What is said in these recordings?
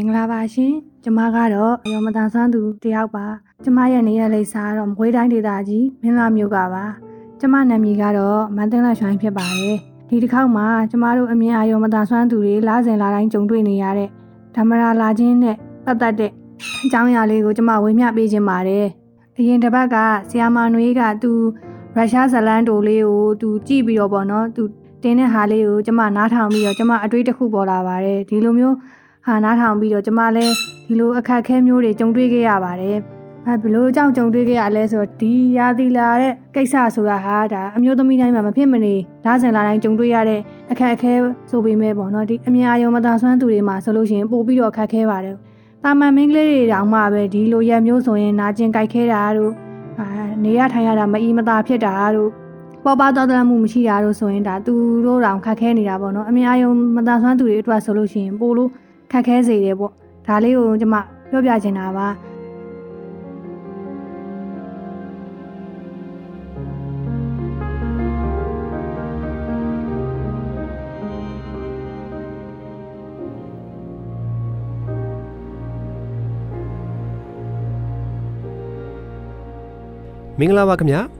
င်္ဂလာပါရှင်ကျမကတော့ရောမတန်ဆန်းသူတယောက်ပါကျမရဲ့နေရလိပ်စာကတော့မကွေးတိုင်းဒေသကြီးမင်းလာမြို့ကပါကျမနာမည်ကတော့မန်တင်လာရွှိုင်းဖြစ်ပါတယ်ဒီတစ်ခေါက်မှာကျမတို့အမြင်အာရုံမတန်ဆန်းသူတွေလာစဉ်လာတိုင်းကြုံတွေ့နေရတဲ့ဓမ္မရာလာခြင်းနဲ့ပတ်သက်တဲ့အကြောင်းအရာလေးကိုကျမဝေမျှပေးခြင်းပါတယ်အရင်တစ်ပတ်ကဆီယာမာနွေးကသူရုရှားဇလန်တိုလေးကိုသူကြည့်ပြီးတော့ပေါ့နော်သူတင်းတဲ့ဟာလေးကိုကျမနားထောင်ပြီးတော့ကျမအတွေးတစ်ခုပေါ်လာပါတယ်ဒီလိုမျိုး ဟာနားထောင်ပြီးတော့ကျမလည်းဒီလိုအခက်အခဲမျိုးတွေကြုံတွေ့ခဲ့ရပါတယ်အဲဘလို့အကြောင်းကြုံတွေ့ခဲ့ရလဲဆိုတော့ဒီရာသီလာတဲ့ကိစ္စဆိုတာဟာဒါအမျိုးသမီးတိုင်းမှာမဖြစ်မနေလာစဉ်လာတိုင်းကြုံတွေ့ရတဲ့အခက်အခဲဆိုပေမဲ့ပေါ့နော်ဒီအများအယုံမသာဆွမ်းသူတွေမှာဆိုလို့ရှိရင်ပို့ပြီးတော့အခက်အခဲပါတယ်တာမန်မင်းကလေးတွေတောင်မှပဲဒီလိုရက်မျိုးဆိုရင်နာကျင်ကြိုက်ခဲတာတို့အာနေရထိုင်ရတာမအီမသာဖြစ်တာတို့ပေါ်ပါတော်တော်မှုမရှိတာတို့ဆိုရင်ဒါသူတို့တောင်ခက်ခဲနေတာပေါ့နော်အများအယုံမသာဆွမ်းသူတွေအတွက်ဆိုလို့ရှိရင်ပို့လို့ ခက်ခဲစေတယ်ပေါ့ဒါလေးကိုကျွန်မပြောပြချင်တာပါမင်္ဂလာပါခင်ဗျာ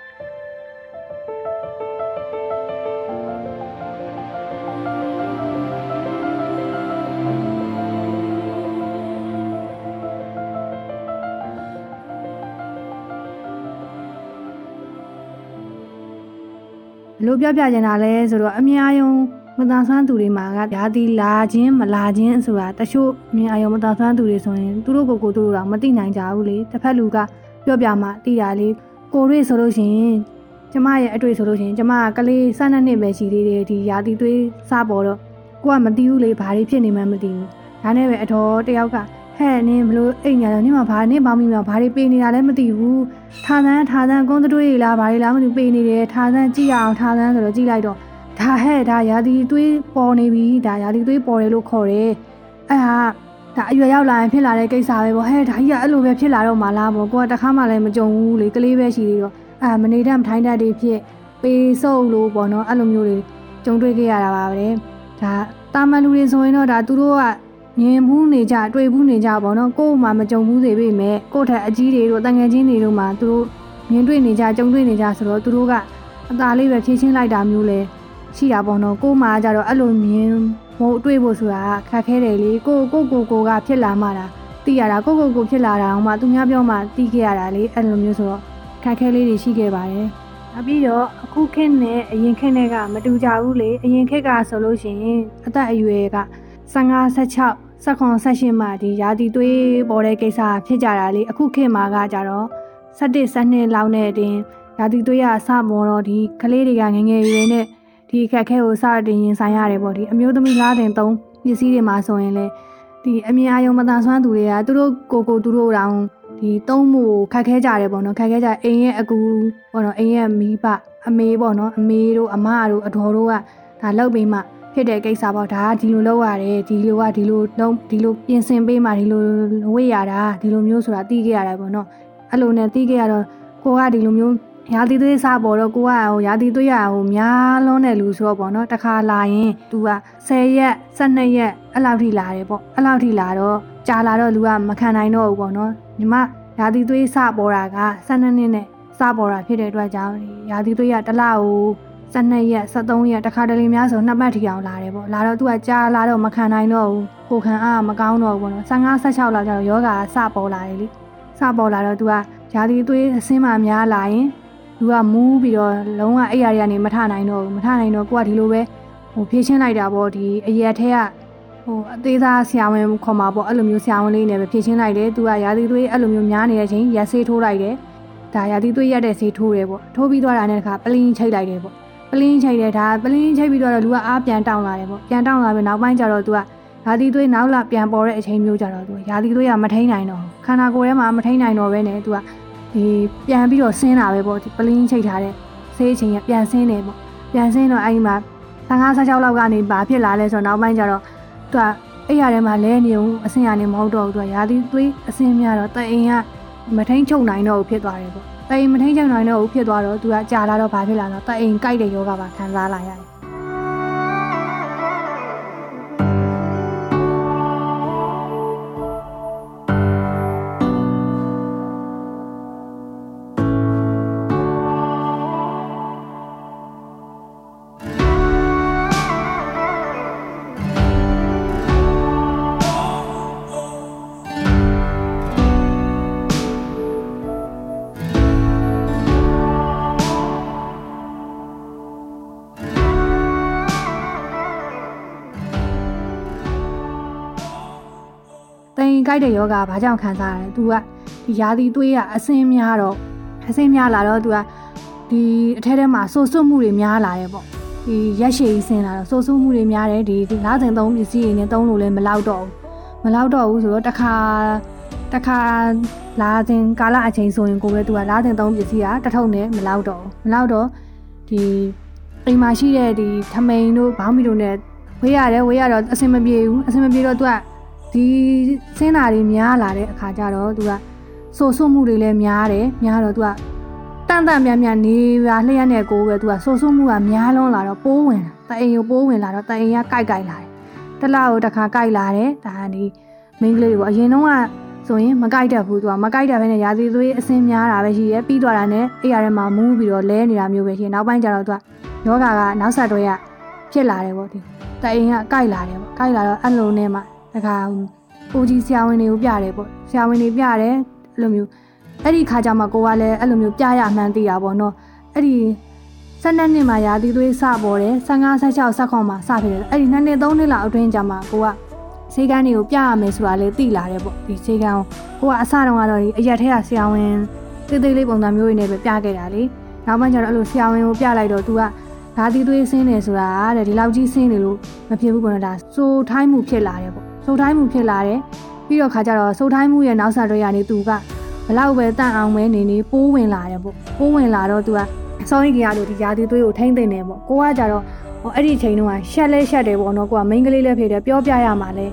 လို့ပြောပြချင်တာလဲဆိုတော့အများယုံမသာဆန်းသူတွေမှာကဓာတိလာခြင်းမလာခြင်းဆိုတာတချို့အများယုံမသာဆန်းသူတွေဆိုရင်သူတို့ကိုယ်ကိုယ်သူတို့တော့မသိနိုင်ကြဘူးလေတစ်ဖက်လူကပြောပြမှသိတာလေကိုတွေ့ဆိုလို့ရှိရင်ကျမရဲ့အတွေ့ဆိုလို့ရှိရင်ကျမကကလေး၁၂နှစ်ပဲရှိသေးတယ်ဒီရာသီသွေးစပေါ်တော့ကိုကမသိဘူးလေဘာတွေဖြစ်နေမှမသိဘူးဒါနဲ့ပဲအတော်တယောက်က ဟဲ့နင်းဘလို့အိမ်ညာတော့နင်းမဘာနင်းပေါင်းမိမှာဘာတွေပေးနေတာလဲမသိဘူးထားသန်းထားသန်းကုန်းတွေးလားဘာတွေလားမသိပေးနေတယ်ထားသန်းကြည့်ရအောင်ထားသန်းဆိုတော့ကြည့်လိုက်တော့ဒါဟဲ့ဒါရာသီသွေးပေါ်နေပြီဒါရာသီသွေးပေါ်တယ်လို့ခေါ်တယ်အဲ့ဟာဒါအရွယ်ရောက်လာရင်ဖြစ်လာတဲ့ကိစ္စပဲပေါ့ဟဲ့ဒါကြီးကအဲ့လိုပဲဖြစ်လာတော့မှလားပေါ့ကိုကတခါမှလည်းမကြုံဘူးလေကလေးပဲရှိသေးတော့အာမနေတတ်မထိုင်းတတ်တွေဖြစ်ပေးစုပ်လို့ပေါ့နော်အဲ့လိုမျိုးတွေကြုံတွေ့ခဲ့ရတာပါပဲဒါတာမန်လူတွေဆိုရင်တော့ဒါသူတို့က မြင်ဘူးနေကြတွေ့ဘူးနေကြပေါ့နော်ကို့မှမကြုံဘူးစေပေမဲ့ကို့ထက်အကြီးတွေတို့တန်ငယ်ချင်းတွေတို့မှသူတို့မြင်တွေ့နေကြကြုံတွေ့နေကြဆိုတော့သူတို့ကအသာလေးပဲဖြည့်ချင်းလိုက်တာမျိုးလဲရှိတာပေါ့နော်ကို့မှကြတော့အဲ့လိုမြင်မို့တွေ့ဖို့ဆိုတာခက်ခဲတယ်လေကိုကိုကိုကိုကဖြစ်လာမှတာသိရတာကိုကိုကိုဖြစ်လာတာအောင်မှသူများပြောမှသိခဲ့ရတာလေအဲ့လိုမျိုးဆိုတော့ခက်ခဲလေးတွေရှိခဲ့ပါတယ်။နောက်ပြီးတော့အခုခေတ်နဲ့အရင်ခေတ်နဲ့ကမတူကြဘူးလေအရင်ခေတ်ကဆိုလို့ရှိရင်အသက်အရွယ်က 15 16 19 18မှာဒီရာသီသွေးပေါ်တဲ့ကိစ္စဖြစ်ကြတာလေအခုခေတ်မှာကကြတော့17 12လောက်နဲ့တင်ရာသီသွေးရအစပေါ်တော့ဒီကလေးတွေကငငယ်ရွယ်နဲ့ဒီခက်ခဲကိုစတင်ရင်ဆိုင်ရတယ်ပေါ့ဒီအမျိုးသမီးလားတင်သုံးပစ္စည်းတွေမှာဆိုရင်လေဒီအမြင်အာရုံမတန်ဆွမ်းသူတွေကသူတို့ကိုကိုသူတို့တောင်ဒီသုံးမှုခက်ခဲကြတယ်ပေါ့နော်ခက်ခဲကြအိမ်ရဲ့အကူပေါ့နော်အိမ်ရဲ့မိဘအမေပေါ့နော်အမေတို့အမတို့အတော်တို့ကဒါလောက်ပြီးမှ ဖြစ်တဲ့ကိစ္စပေါ့ဒါကဒီလိုလုပ်ရတယ်ဒီလိုကဒီလိုလုံးဒီလိုပြင်ဆင်ပေးမှဒီလိုဝေ့ရတာဒီလိုမျိုးဆိုတာသိခဲ့ရတယ်ပေါ့နော်အဲ့လိုနဲ့သိခဲ့ရတော့ကိုကဒီလိုမျိုးရာသီသွေးစားပေါ်တော့ကိုကဟိုရာသီသွေးရဟိုများလုံးတဲ့လူဆိုတော့ပေါ့နော်တခါလာရင် तू က10ရက်12ရက်အဲ့လောက်ထိလာတယ်ပေါ့အဲ့လောက်ထိလာတော့ကြာလာတော့လူကမခံနိုင်တော့ဘူးပေါ့နော်ညီမရာသီသွေးစပေါ်တာက12နှစ်နဲ့စပေါ်တာဖြစ်တဲ့အတွက်ကြောင့်ရာသီသွေးရတစ်လကို 12ရက်73ရက်တခါတလေများဆိုနှစ်ပတ်ထိအောင်လာတယ်ပေါ့လာတော့သူကကြာလာတော့မခံနိုင်တော့ဘူးကိုခံအားမကောင်းတော့ဘူးပေါ့နော်15 16လောက်ကျတော့ယောဂါစပေါ်လာတယ်လေစပေါ်လာတော့သူကရာသီသွေးအဆင်းမှများလာရင်သူကမူးပြီးတော့လုံးဝအိပ်ရာတွေကနေမထနိုင်တော့ဘူးမထနိုင်တော့ကိုကဒီလိုပဲဟိုဖြည့်ချင်းလိုက်တာပေါ့ဒီအရက်ထဲကဟိုအသေးသားဆရာဝန်ခေါ်มาပေါ့အဲ့လိုမျိုးဆရာဝန်လေးနဲ့ပဲဖြည့်ချင်းလိုက်တယ်သူကရာသီသွေးအဲ့လိုမျိုးများနေတဲ့အချိန်ရက်ဆေးထိုးလိုက်တယ်ဒါရာသီသွေးရက်တဲ့ဆေးထိုးတယ်ပေါ့ထိုးပြီးသွားတာနဲ့တခါပလင်းချိတ်လိုက်တယ်ပေါ့ ပလင်းချိတ်တယ်ဒါပလင်းချိတ်ပြီးတော့လူကအားပြန်တောင်းလာတယ်ပေါ့ပြန်တောင်းလာပြီးနောက်ပိုင်းကျတော့သူကရာသီသွေးနောက်လာပြန်ပေါ်တဲ့အချိန်မျိုးကြတော့သူရာသီသွေးကမထိန်နိုင်တော့ခန္ဓာကိုယ်ထဲမှာမထိန်နိုင်တော့ဘဲနဲ့သူကဒီပြန်ပြီးတော့ဆင်းတာပဲပေါ့ဒီပလင်းချိတ်ထားတဲ့ဆေးချိန်ကပြန်ဆင်းနေပေါ့ပြန်ဆင်းတော့အဲ့ဒီမှာ55 16လောက်ကနေဘာဖြစ်လာလဲဆိုတော့နောက်ပိုင်းကျတော့သူကအဲ့ရထဲမှာလဲနေအောင်အဆင်ရနေမဟုတ်တော့ဘူးသူကရာသီသွေးအဆင်များတော့တအိမ်ကမထိန်ချုပ်နိုင်တော့ဘူးဖြစ်သွားတယ်ပေါ့တ အိမ်မထိန်ချုပ်နိုင်တော့ဘူးဖြစ်သွားတော့သူကကြာလာတော့ဘာဖြစ်လာတော့တအိမ်ကြိုက်တဲ့ယောဂပါခံစားလာရတယ် တိန်ကြိုက်တဲ့ယောဂဘာကြောင့်ခံစားရလဲ तू ကဒီယာသီသွေးကအဆင်းများတော့အဆင်းများလာတော့ तू ကဒီအထက်ထဲမှာဆိုးဆွမှုတွေများလာတယ်ပေါ့ဒီရက်ရှည်ကြီးဆင်းလာတော့ဆိုးဆွမှုတွေများတယ်ဒီဒီလားစင်သုံးပစ္စည်းတွေနဲ့သုံးလို့လည်းမလောက်တော့ဘူးမလောက်တော့ဘူးဆိုတော့တစ်ခါတစ်ခါလာစဉ်ကာလအချိန်ဆိုရင်ကိုပဲ तू ကလားစင်သုံးပစ္စည်းကတစ်ထုပ်နဲ့မလောက်တော့ဘူးမလောက်တော့ဒီအိမ်မှာရှိတဲ့ဒီထမိန်တို့ဘောင်းမီတို့နဲ့ဝေးရတယ်ဝေးရတော့အဆင်မပြေဘူးအဆင်မပြေတော့ तू က ဒီစင်းတာတွေများလာတဲ့အခါကျတော့သူကဆိုဆွမှုတွေလည်းများတယ်များတော့သူကတန်တန်မြန်မြန်နေပါလျှက်နဲ့ကိုပဲသူကဆိုဆွမှုကများလွန်းလာတော့ပိုးဝင်တာတအိမ်ကိုပိုးဝင်လာတော့တအိမ်ကကြိုက်ကြိုက်လာတယ်တလားကိုတစ်ခါကြိုက်လာတယ်ဒါကဒီမိန်းကလေးတွေပေါ့အရင်တော့ကဆိုရင်မကြိုက်တတ်ဘူးသူကမကြိုက်တတ်ဘဲနဲ့ရာသီသွေးအဆင်းများတာပဲရှိတယ်ပြီးသွားတာနဲ့အဲ့ရထဲမှာမူးပြီးတော့လဲနေတာမျိုးပဲရှိတယ်နောက်ပိုင်းကျတော့သူကယောဂါကနောက်ဆက်တွဲရဖြစ်လာတယ်ပေါ့ဒီတအိမ်ကကြိုက်လာတယ်ပေါ့ကြိုက်လာတော့အဲ့လိုနဲ့မှ တခါအိုကြီးဆရာဝန်တွေကိုပြတယ်ပေါ့ဆရာဝန်တွေပြတယ်အဲ့လိုမျိုးအဲ့ဒီခါကျမှကိုကလည်းအဲ့လိုမျိုးပြရမှန်းသိတာပေါ့နော်အဲ့ဒီ12နှစ်မှာရာသီသွေးစပေါ်တယ်15 16 19မှာစဖြစ်တယ်အဲ့ဒီနှစ်နှစ်3နှစ်လောက်အတွင်းကျမှကိုကဆေးကန်းတွေကိုပြရမယ်ဆိုတာလည်းသိလာတယ်ပေါ့ဒီဆေးကန်းကိုကိုကအစတုန်းကတော့ဒီအရက်ထဲကဆရာဝန်တိတ်တိတ်လေးပုံစံမျိုးတွေနဲ့ပဲပြခဲ့တာလေနောက်မှကျတော့အဲ့လိုဆရာဝန်ကိုပြလိုက်တော့ तू ကဓာတိသွေးဆင်းနေဆိုတာတဲ့ဒီလောက်ကြီးဆင်းနေလို့မဖြစ်ဘူးပေါ့နော်ဒါစိုးထိုင်းမှုဖြစ်လာတယ်ပေါ့ စိုးထိုင်းမှုဖြစ်လာတယ်ပြီးတော့ခါကျတော့စိုးထိုင်းမှုရဲ့နောက်ဆက်တွဲရနေ तू ကဘလောက်ပဲတန့်အောင်ပဲနေနေပိုးဝင်လာတယ်ပေါ့ပိုးဝင်လာတော့ तू ကစောင်းကြီးကလို့ဒီဓာတိသွေးကိုထိမ့်သိမ့်နေပေါ့ကိုကကြတော့ဟိုအဲ့ဒီအချိန်တုန်းကရှက်လဲရှက်တယ်ပေါ့နော်ကိုကမိန်းကလေးလည်းဖြစ်တယ်ပြောပြရမှာလဲ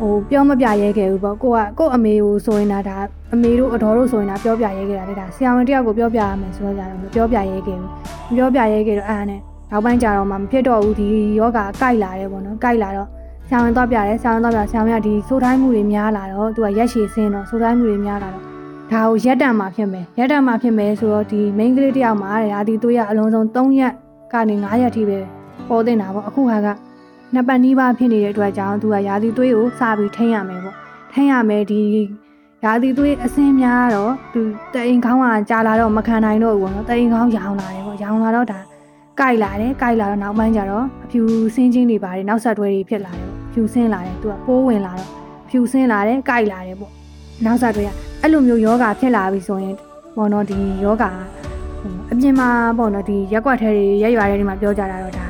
ဟိုပြောမပြရဲခဲ့ဘူးပေါ့ကိုကကို့အမေကိုဆိုရင်ဒါဒါအမေတို့အတော်တို့ဆိုရင်ဒါပြောပြရဲခဲ့တာလေဒါဆရာဝန်တယောက်ကိုပြောပြရမယ်ဆိုတော့ကြတော့မပြောပြရဲခဲ့ဘူးမပြောပြရဲခဲ့တော့အဲ့ဒါနဲ့နောက်ပိုင်းကျတော့မှမဖြစ်တော့ဘူးဒီယောဂကိုက်လာတယ်ပေါ့နော်ကိုက်လာတော့ ဆရာဝန်တော့ပြတယ်ဆရာဝန်တော့ပြဆရာဝန်ကဒီဆိုးတိုင်းမှုတွေများလာတော့သူကရက်ရှည်ဆင်းတော့ဆိုးတိုင်းမှုတွေများလာတော့ဒါကိုရက်တံမှာဖြစ်မယ်ရက်တံမှာဖြစ်မယ်ဆိုတော့ဒီ main ကလေးတယောက်မှာတဲ့ဒါဒီသွေးရအလုံးစုံ3ရက်ကနေ9ရက်ထိပဲပေါ်တင်တာပေါ့အခုဟာကနှစ်ပတ်နီးပါးဖြစ်နေတဲ့အတွက်ကြောင့်သူကရာသီသွေးကိုစပြီးထိန်းရမယ်ပေါ့ထိန်းရမယ်ဒီရာသီသွေးအဆင်းများတော့သူတအိမ်ခေါင်းကကြာလာတော့မခံနိုင်တော့ဘူးပေါ့နော်တအိမ်ခေါင်းရောင်လာတယ်ပေါ့ရောင်လာတော့ဒါကြိုက်လာတယ်ကြိုက်လာတော့နောက်ပိုင်းကျတော့အဖြူစင်းချင်းတွေပါတယ်နောက်ဆက်တွဲတွေဖြစ်လာတယ်ပေါ့ ဖြူစင်းလာတယ်သူကပိုးဝင်လာတော့ဖြူစင်းလာတယ်ကြိုက်လာတယ်ပေါ့နောက်ဆက်တွဲကအဲ့လိုမျိုးယောဂဖြစ်လာပြီဆိုရင်ပေါ့နော်ဒီယောဂအပြင်မှာပေါ့နော်ဒီရက်ွက်ထဲတွေရက်ရွာတွေမှာပြောကြတာတော့ဒါ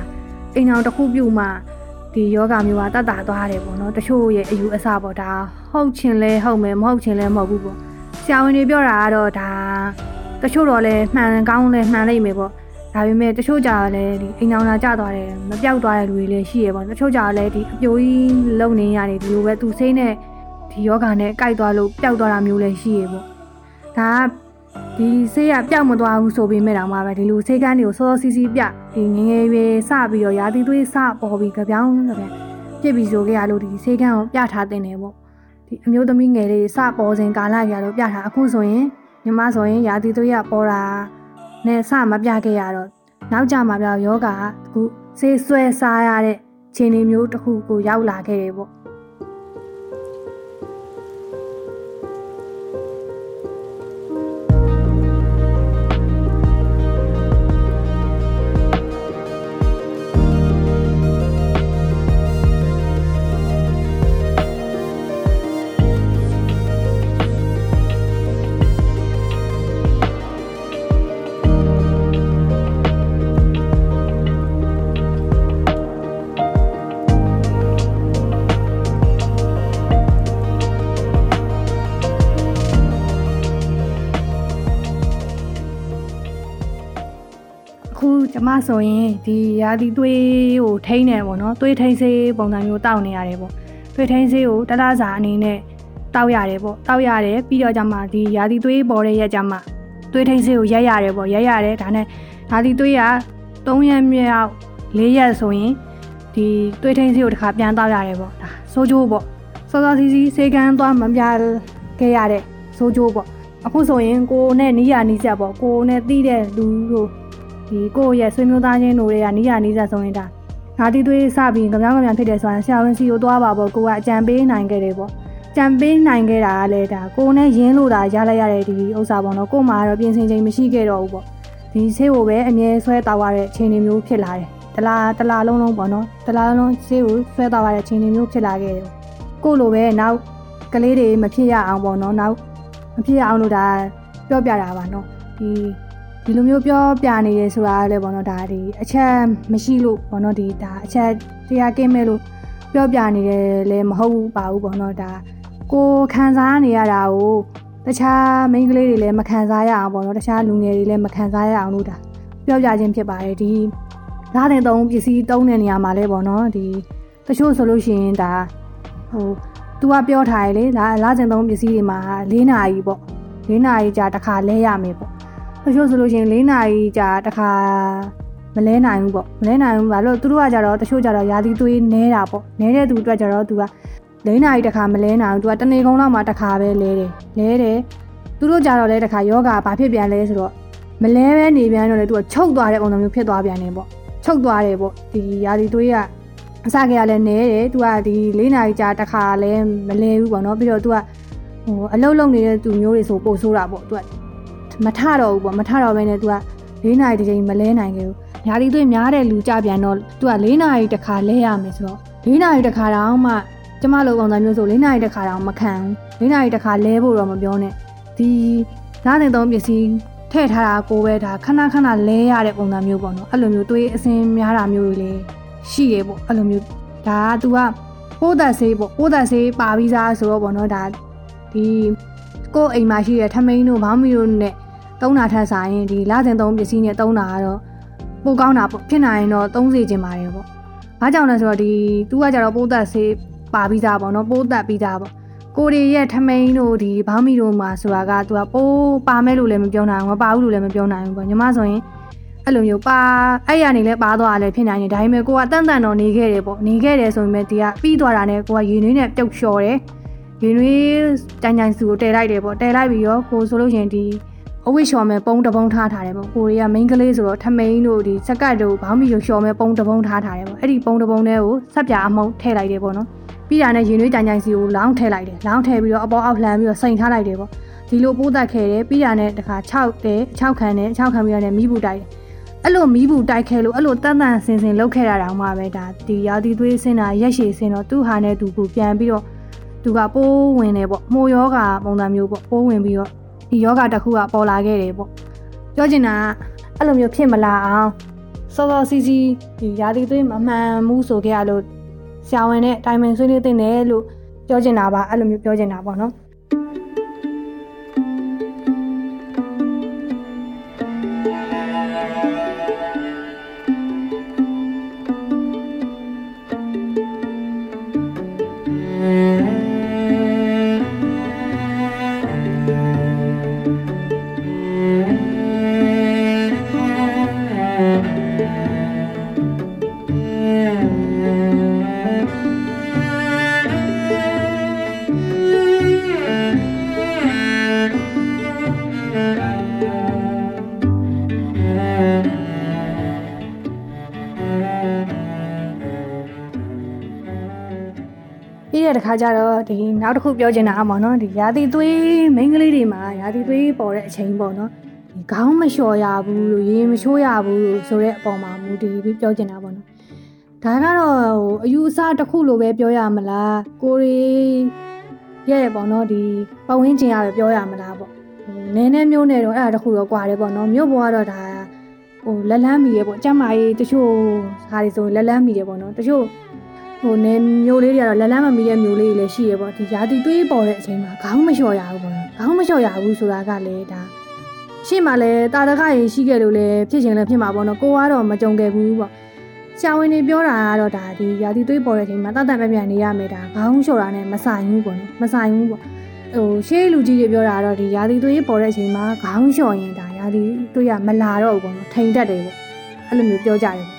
အိမ်အောင်တစ်ခုပြုတ်မှဒီယောဂမျိုးကတတ်တာသွားတယ်ပေါ့နော်တချို့ရဲ့အယူအဆပေါ့ဒါဟုတ်ချင်လဲဟုတ်မယ်မဟုတ်ချင်လဲမဟုတ်ဘူးပေါ့ဆရာဝန်တွေပြောတာကတော့ဒါတချို့တော့လဲမှန်ကောင်းလဲမှန်လိမ့်မယ်ပေါ့ ဒါပေမဲ့တချို့ကြတော့လဲဒီအိမ်အောင်လာကြသွားတယ်မပြောက်သွားတဲ့လူတွေလည်းရှိရပေါ့တချို့ကြတော့လဲဒီအပြိုကြီးလုံနေရတယ်ဒီလိုပဲသူစိမ့်နဲ့ဒီယောဂနဲ့ကြိုက်သွားလို့ပျောက်သွားတာမျိုးလည်းရှိရပေါ့ဒါကဒီဆေးကပျောက်မသွားဘူးဆိုပေမဲ့တော့မှပဲဒီလိုဆေးကန်းတွေကိုစောစောစီးစီးပြဒီငငယ်ရွယ်စပြီးတော့ရာသီသွေးစပေါ်ပြီးကြပြောင်းကြပြန်ပြစ်ပြီးဆိုကြရလို့ဒီဆေးကန်းကိုပြထားတင်တယ်ပေါ့ဒီအမျိုးသမီးငယ်လေးစပေါ်စဉ်ကာလကြတော့ပြထားအခုဆိုရင်ညီမဆိုရင်ရာသီသွေးကပေါ်တာ နဲ့စမပြခဲ့ရတော့နောက်ကြမှာပြောယောဂကအခုဆေးဆွဲစားရတဲ့ခြေနေမျိုးတစ်ခုကိုရောက်လာခဲ့တယ်ပေါ့ ဆိုရင်ဒီရာသီသွေးကိုထိန်းနေပေါ့နော်သွေးထိန်းစေးပုံစံမျိုးတောက်နေရတယ်ပေါ့သွေးထိန်းစေးကိုတလားစာအနေနဲ့တောက်ရတယ်ပေါ့တောက်ရတယ်ပြီးတော့ကျမှဒီရာသီသွေးပေါ်တဲ့ရက်ကျမှသွေးထိန်းစေးကိုရက်ရတယ်ပေါ့ရက်ရတယ်ဒါနဲ့ရာသီသွေးက3ရက်မြောက်4ရက်ဆိုရင်ဒီသွေးထိန်းစေးကိုတစ်ခါပြန်တောက်ရတယ်ပေါ့ဒါဆိုးကျိုးပေါ့စောစောစီးစီးစေကန်းသွားမပြခဲ့ရတဲ့ဆိုးကျိုးပေါ့အခုဆိုရင်ကိုနဲ့နီးရနီးဆက်ပေါ့ကိုနဲ့တီးတဲ့လူတို့ ဒီကိုရဲ့ဆွေမျိုးသားချင်းတို့တွေကနီးရနီးဆက်ဆိုရင်ဒါငါတီးသွေးစပြီးကြပြောင်းကြပြောင်းဖြစ်တယ်ဆိုရင်ဆရာဝန်စီကိုသွားပါပေါ့ကိုကအကြံပေးနိုင်ခဲ့တယ်ပေါ့ကြံပေးနိုင်ခဲ့တာကလည်းဒါကိုနဲ့ရင်းလို့တာရလိုက်ရတဲ့ဒီဥစ္စာပေါ့နော်ကိုမှတော့ပြင်ဆင်ချိန်မရှိခဲ့တော့ဘူးပေါ့ဒီဆေးကိုပဲအမြဲဆွဲတောက်ရတဲ့အခြေအနေမျိုးဖြစ်လာတယ်တလားတလားလုံးလုံးပေါ့နော်တလားလုံးဆေးကိုဆွဲတောက်ရတဲ့အခြေအနေမျိုးဖြစ်လာခဲ့တယ်ကိုလိုပဲနောက်ကလေးတွေမဖြစ်ရအောင်ပေါ့နော်နောက်မဖြစ်ရအောင်လို့ဒါပြောပြတာပါနော်ဒီ ဒီလိုမျိုးပြောပြနေရဆိုတာလည်းပေါ့နော်ဒါဒီအချက်မရှိလို့ပေါ့နော်ဒီဒါအချက်တရားကင်းမဲ့လို့ပြောပြနေတယ်လည်းမဟုတ်ပါဘူးပေါ့နော်ဒါကိုခံစားနေရတာကိုတခြားမိန်းကလေးတွေလည်းမခံစားရအောင်ပေါ့နော်တခြားလူငယ်တွေလည်းမခံစားရအောင်လို့ဒါပြောပြခြင်းဖြစ်ပါတယ်ဒီသားတဲ့သုံးပစ္စည်းတုံးတဲ့နေရာမှာလည်းပေါ့နော်ဒီတချို့ဆိုလို့ရှိရင်ဒါဟို तू ကပြောထားရလေလာလာကျင်သုံးပစ္စည်းတွေမှာ၄နာရီပေါ့၄နာရီကြာတစ်ခါလဲရမယ်ပေါ့ တချို့ဆိုလို့ရှင်၄နာရီကြာတခါမလဲနိုင်ဘူးပေါ့မလဲနိုင်ဘူးဘာလို့သူတို့ကကြတော့တချို့ကြတော့ရာသီသွေးနဲတာပေါ့နဲတဲ့သူအတွက်ကြတော့သူက၄နာရီတခါမလဲနိုင်ဘူးသူကတနေကုန်းလောက်မှတခါပဲလဲတယ်လဲတယ်သူတို့ကြတော့လဲတခါယောဂါဘာဖြစ်ပြန်လဲဆိုတော့မလဲပဲနေပြန်တော့လေသူကချုပ်သွားတဲ့ပုံစံမျိုးဖြစ်သွားပြန်နေပေါ့ချုပ်သွားတယ်ပေါ့ဒီရာသီသွေးကအစကရလည်းနဲတယ်သူကဒီ၄နာရီကြာတခါလဲမလဲဘူးပေါ့နော်ပြီးတော့သူကဟိုအလုတ်လုံနေတဲ့သူမျိုးတွေဆိုပို့ဆိုးတာပေါ့သူက မထတော့ဘူးပေါ့။မထတော့ဘဲနဲ့ तू က၄နာရီတစ်ချိန်မလဲနိုင်ခဲ့ဘူး။ညာဒီသွေးများတဲ့လူကြပြန်တော့ तू က၄နာရီတစ်ခါလဲရမယ်ဆိုတော့၄နာရီတစ်ခါတောင်မှကျမလိုပုံစံမျိုးဆို၄နာရီတစ်ခါတောင်မခံဘူး။၄နာရီတစ်ခါလဲဖို့တော့မပြောနဲ့။ဒီဓာတ်တင်သုံးပစ္စည်းထည့်ထားတာကိုပဲဒါခဏခဏလဲရတဲ့ပုံစံမျိုးပေါ့နော်။အဲ့လိုမျိုးသွေးအစင်းများတာမျိုးတွေလေရှိရေပေါ့အဲ့လိုမျိုးဒါက तू ကပိုးသက်ဆေးပေါ့ပိုးသက်ဆေးပါပြီးသားဆိုတော့ပေါ့နော်ဒါဒီကိုယ်အိမ်မှာရှိတဲ့ထမိန်တို့ဘောင်းမီတို့နဲ့ တုံးတာထက်ဆိုင်ရင်ဒီလာစဉ်သုံးပစ္စည်းနဲ့တုံးတာကတော့ပိုကောင်းတာပေါ့ဖြစ်နိုင်ရင်တော့သုံးစေချင်ပါတယ်ပေါ့။ဘာကြောင့်လဲဆိုတော့ဒီ तू ကကြတော့ပိုးသက်ဆေးပါပြီးသားပေါ့နော်ပိုးသက်ပြီးသားပေါ့ကိုရီရဲ့ထမိန်တို့ဒီဘောင်းမီတို့မှာဆိုတာက तू ကပိုးပါမဲလို့လည်းမပြောနိုင်ဘူးမပါဘူးလို့လည်းမပြောနိုင်ဘူးပေါ့ညီမဆိုရင်အဲ့လိုမျိုးပါအဲ့ရနေလဲပါသွားတယ်ဖြစ်နိုင်တယ်ဒါပေမဲ့ကိုကတန်တန်တော့နေခဲ့တယ်ပေါ့နေခဲ့တယ်ဆိုပေမဲ့ဒီကပြီးသွားတာနဲ့ကိုကရေနွေးနဲ့ပြုတ်လျှော်တယ်ရေနွေးကြိုင်ကြိုင်စုကိုတဲလိုက်တယ်ပေါ့တဲလိုက်ပြီးတော့ကိုဆိုလို့ရင်ဒီ အဝိလျှော်မဲ့ပုံတပုံထားထားတယ်ပေါ့ကိုရီကမိန်းကလေးဆိုတော့ထမိန်တို့ဒီစက်ကတ်တို့ဘောင်းမီကိုလျှော်မဲ့ပုံတပုံထားထားတယ်ပေါ့အဲ့ဒီပုံတပုံတွေကိုဆက်ပြအမုံထည့်လိုက်တယ်ပေါ့နော်ပြီးတာနဲ့ရေနွေးကြိုင်ကြိုင်စီကိုလောင်းထည့်လိုက်တယ်လောင်းထည့်ပြီးတော့အပေါ်အောက်လှမ်းပြီးတော့စိန်ထားလိုက်တယ်ပေါ့ဒီလိုပိုးတက်ခဲ့တယ်ပြီးတာနဲ့တခါ6တယ်6ခံတယ်6ခံပြီးတော့မိဘူးတိုက်တယ်အဲ့လိုမီးဘူးတိုက်ခဲလို့အဲ့လိုတန်တန်ဆင်ဆင်လောက်ခဲ့တာတောင်မှပဲဒါဒီရာသီသွေးဆင်းတာရက်ရှည်ဆင်းတော့သူ့ဟာနဲ့သူကိုပြန်ပြီးတော့သူကပိုးဝင်တယ်ပေါ့မှုယောဂပုံစံမျိုးပေါ့ပိုးဝင်ပြီးတော့ ဒီယောဂတစ်ခုကပေါ်လာခဲ့တယ်ပေါ့ပြောချင်တာအဲ့လိုမျိုးဖြစ်မလာအောင်စောစောစီးစီးဒီရာသီသွေးမမှန်မှုဆိုခဲ့ရလို့ဆရာဝန်နဲ့တိုင်ပင်ဆွေးနွေးတင်တယ်လို့ပြောချင်တာပါအဲ့လိုမျိုးပြောချင်တာပေါ့နော် တဲ့တခါကျတော့ဒီနောက်တစ်ခုပြောချင်တာအမောင်နော်ဒီရာသီသွေးမိန်းကလေးတွေမှာရာသီသွေးပေါ်တဲ့အချိန်ပေါ့နော်ဒီခေါင်းမလျှော်ရဘူးလို့ရေမချိုးရဘူးလို့ဆိုတဲ့အပေါ်မှာမူတည်ပြီးပြောချင်တာပေါ့နော်ဒါကတော့ဟိုအယူအဆတစ်ခုလိုပဲပြောရမလားကိုရီရဲ့ပေါ့နော်ဒီပဝင်းကျင်ရပဲပြောရမလားပေါ့ဟိုနည်းနည်းမျိုးနဲ့တော့အဲ့ဒါတစ်ခုတော့ကွာတယ်ပေါ့နော်မြို့ပေါ်ကတော့ဒါဟိုလက်လန်းမီရပေါ့အကျမ်းမာရေးတချို့ဟာတွေဆိုလက်လန်းမီရပေါ့နော်တချို့ ဟိုနေမျိုးလေးတွေကတော့လက်လန်းမမီတဲ့မျိုးလေးတွေလည်းရှိရပေါ့ဒီရာသီသွေးပေါ်တဲ့အချိန်မှာခေါင်းမလျှော်ရဘူးပေါ့နော်ခေါင်းမလျှော်ရဘူးဆိုတာကလည်းဒါဟရှေ့မှာလည်းတာတကရေရှိခဲ့လို့လည်းဖြစ်ချင်လည်းဖြစ်မှာပေါ့နော်ကိုကတော့မကြုံခဲ့ဘူးပေါ့ဆရာဝန်တွေပြောတာကတော့ဒါဒီရာသီသွေးပေါ်တဲ့အချိန်မှာတတ်တတ်ပြပြနေရမယ်ဒါခေါင်းလျှော်တာနဲ့မဆိုင်ဘူးပေါ့နော်မဆိုင်ဘူးပေါ့ဟိုရှေးလူကြီးတွေပြောတာကတော့ဒီရာသီသွေးပေါ်တဲ့အချိန်မှာခေါင်းလျှော်ရင်ဒါရာသီသွေးကမလာတော့ဘူးပေါ့နော်ထိန်တတ်တယ်ပေါ့အဲ့လိုမျိုးပြောကြတယ်ပေါ့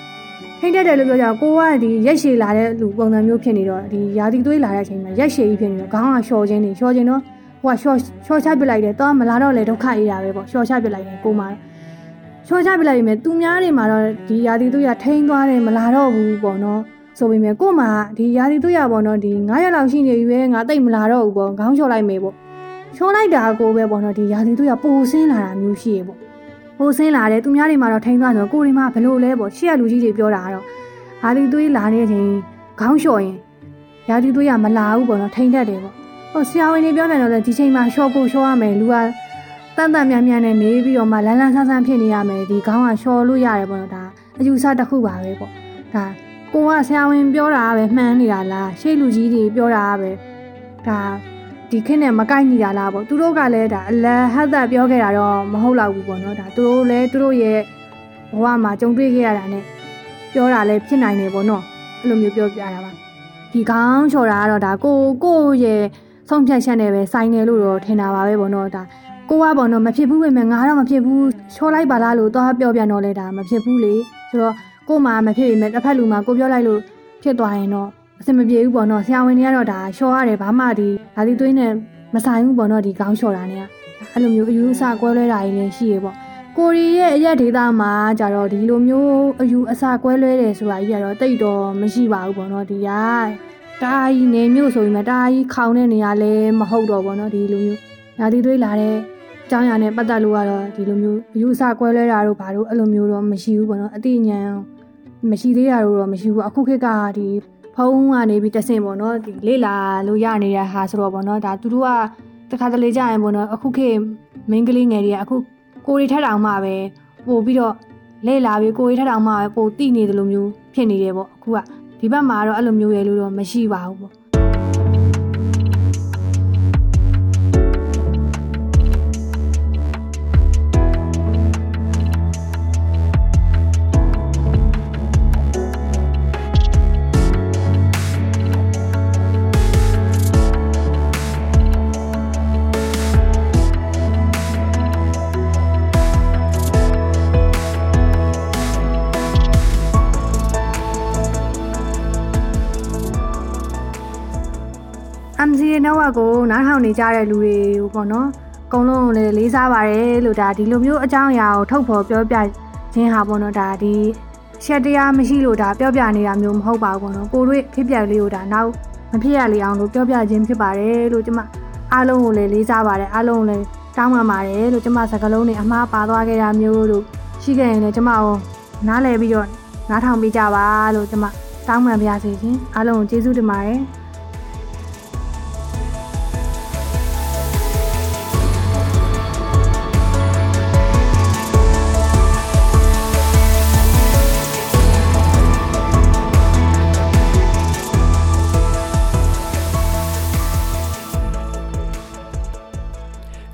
ထိန်တတ်တယ်လို့ပြောကြတော့ကိုကဒီရက်ရှည်လာတဲ့လူပုံစံမျိုးဖြစ်နေတော့ဒီရာသီသွေးလာတဲ့အချိန်မှာရက်ရှည်ကြီးဖြစ်နေတော့ခေါင်းကလျှော်ခြင်းနေလျှော်ခြင်းတော့ဟိုကလျှော်လျှော်ချပစ်လိုက်တယ်တော့မလာတော့လေဒုက္ခအေးတာပဲပေါ့လျှော်ချပစ်လိုက်တယ်ကိုမလျှော်ချပစ်လိုက်ပြီမဲ့သူများတွေမှာတော့ဒီရာသီသွေးကထိန်သွားတယ်မလာတော့ဘူးပေါ့နော်ဆိုပေမဲ့ကို့မှာဒီရာသီသွေးရပေါ့နော်ဒီ9ရက်လောက်ရှိနေပြီပဲငါတိတ်မလာတော့ဘူးပေါ့ခေါင်းလျှော်လိုက်မယ်ပေါ့လျှော်လိုက်တာကိုပဲပေါ့နော်ဒီရာသီသွေးရပိုဆင်းလာတာမျိုးရှိရေပေါ့ ပိုဆင်းလာတယ်သူများတွေမှာတော့ထိန်သွားတယ်ကိုတွေမှာဘလို့လဲပေါ့ရှေ့ကလူကြီးတွေပြောတာကတော့ရာသီသွေးလာနေတဲ့အချိန်ခေါင်းလျှော်ရင်ရာသီသွေးရမလာဘူးပေါ့နော်ထိန်တတ်တယ်ပေါ့ဟိုဆရာဝန်တွေပြောတယ်တော့လေဒီချိန်မှာလျှော်ဖို့လျှော်ရမယ်လူကတန်တန်မြန်မြန်နဲ့နေပြီးတော့မှလန်းလန်းဆန်းဆန်းဖြစ်နေရမယ်ဒီခေါင်းကလျှော်လို့ရတယ်ပေါ့နော်ဒါအယူဆတစ်ခုပါပဲပေါ့ဒါကိုကဆရာဝန်ပြောတာပဲမှန်းနေတာလားရှေ့လူကြီးတွေပြောတာပဲဒါ ဒီခင်းနဲ့မကိုက်ညီတာလားပေါ့သူတို့ကလည်းဒါအလဟတ်သက်ပြောခဲ့တာတော့မဟုတ်တော့ဘူးပေါ့နော်ဒါသူတို့လည်းသူတို့ရဲ့ဘဝမှာကြုံတွေ့ခဲ့ရတာ ਨੇ ပြောတာလည်းဖြစ်နိုင်တယ်ပေါ့နော်အဲ့လိုမျိုးပြောပြတာပါဒီခေါင်းလျှော်တာကတော့ဒါကိုကိုရဲ့ဆုံးဖြတ်ချက်နဲ့ပဲဆိုင်တယ်လို့တော့ထင်တာပါပဲပေါ့နော်ဒါကိုကပေါ့နော်မဖြစ်ဘူးပဲငါတော့မဖြစ်ဘူးချောလိုက်ပါလားလို့သွားပြောပြန်တော့လဲဒါမဖြစ်ဘူးလေဆိုတော့ကို့မှာမဖြစ်ပေမဲ့တစ်ဖက်လူမှာကိုပြောလိုက်လို့ဖြစ်သွားရင်တော့ အဆင်မပြေဘူးပေါ့နော်ဆရာဝန်တွေကတော့ဒါလျှော်ရတယ်ဘာမှဒီဒါဒီသွေးနဲ့မဆိုင်ဘူးပေါ့နော်ဒီခေါင်းလျှော်တာ ਨੇ အဲ့လိုမျိုးအယူအဆကွဲလွဲတာတွေလည်းရှိရေပေါ့ကိုရီရဲ့အရက်ဒေတာမှာကြတော့ဒီလိုမျိုးအယူအဆကွဲလွဲတယ်ဆိုတာကြီးကတော့တိတ်တော့မရှိပါဘူးပေါ့နော်ဒီကတာကြီးနေမျိုးဆိုရင်မတာကြီးခေါင်းတဲ့နေရာလည်းမဟုတ်တော့ပေါ့နော်ဒီလိုမျိုးဓာတိသွေးလာတဲ့အကြောင်းအရာနဲ့ပတ်သက်လို့ကတော့ဒီလိုမျိုးအယူအဆကွဲလွဲတာတို့ဘာလို့အဲ့လိုမျိုးတော့မရှိဘူးပေါ့နော်အတိအဉာဏ်မရှိသေးတာတို့တော့မရှိဘူးအခုခေတ်ကဒီ ဖုန်းကနေပြီးတဆင့်ပေါ့နော်ဒီလေ့လာလို့ရနေတဲ့ဟာဆိုတော့ပေါ့နော်ဒါသူတို့ကတခါတလေကြာရင်ပေါ့နော်အခုခေတ်မင်းကလေးငယ်တွေကအခုကိုရီထက်တောင်မှပဲပို့ပြီးတော့လေ့လာပြီးကိုရီထက်တောင်မှပဲပို့တိနေတယ်လို့မျိုးဖြစ်နေတယ်ပေါ့အခုကဒီဘက်မှာတော့အဲ့လိုမျိုးရလို့တော့မရှိပါဘူးပေါ့ နားထောင်နေကြတဲ့လူတွေကိုပေါ့နော်အကုန်လုံးလည်းလေးစားပါတယ်လို့ဒါဒီလိုမျိုးအကြောင်းအရာကိုထုတ်ဖော်ပြောပြခြင်းဟာပေါ့နော်ဒါဒီရှက်တရားမရှိလို့ဒါပြောပြနေတာမျိုးမဟုတ်ပါဘူးပေါ့နော်ကိုတို့ဖြစ်ပြလေးကိုဒါနောက်မဖြစ်ရလေအောင်လို့ပြောပြခြင်းဖြစ်ပါတယ်လို့ကျမအားလုံးကိုလည်းလေးစားပါတယ်အားလုံးကိုလည်းတောင်းပန်ပါတယ်လို့ကျမစကားလုံးတွေအမှားပါသွားခဲ့တာမျိုးလို့ရှိခဲ့ရင်လည်းကျမကိုနားလည်ပြီးတော့နားထောင်ပေးကြပါလို့ကျမတောင်းပန်ပါရစေရှင်အားလုံးကိုကျေးဇူးတင်ပါတယ်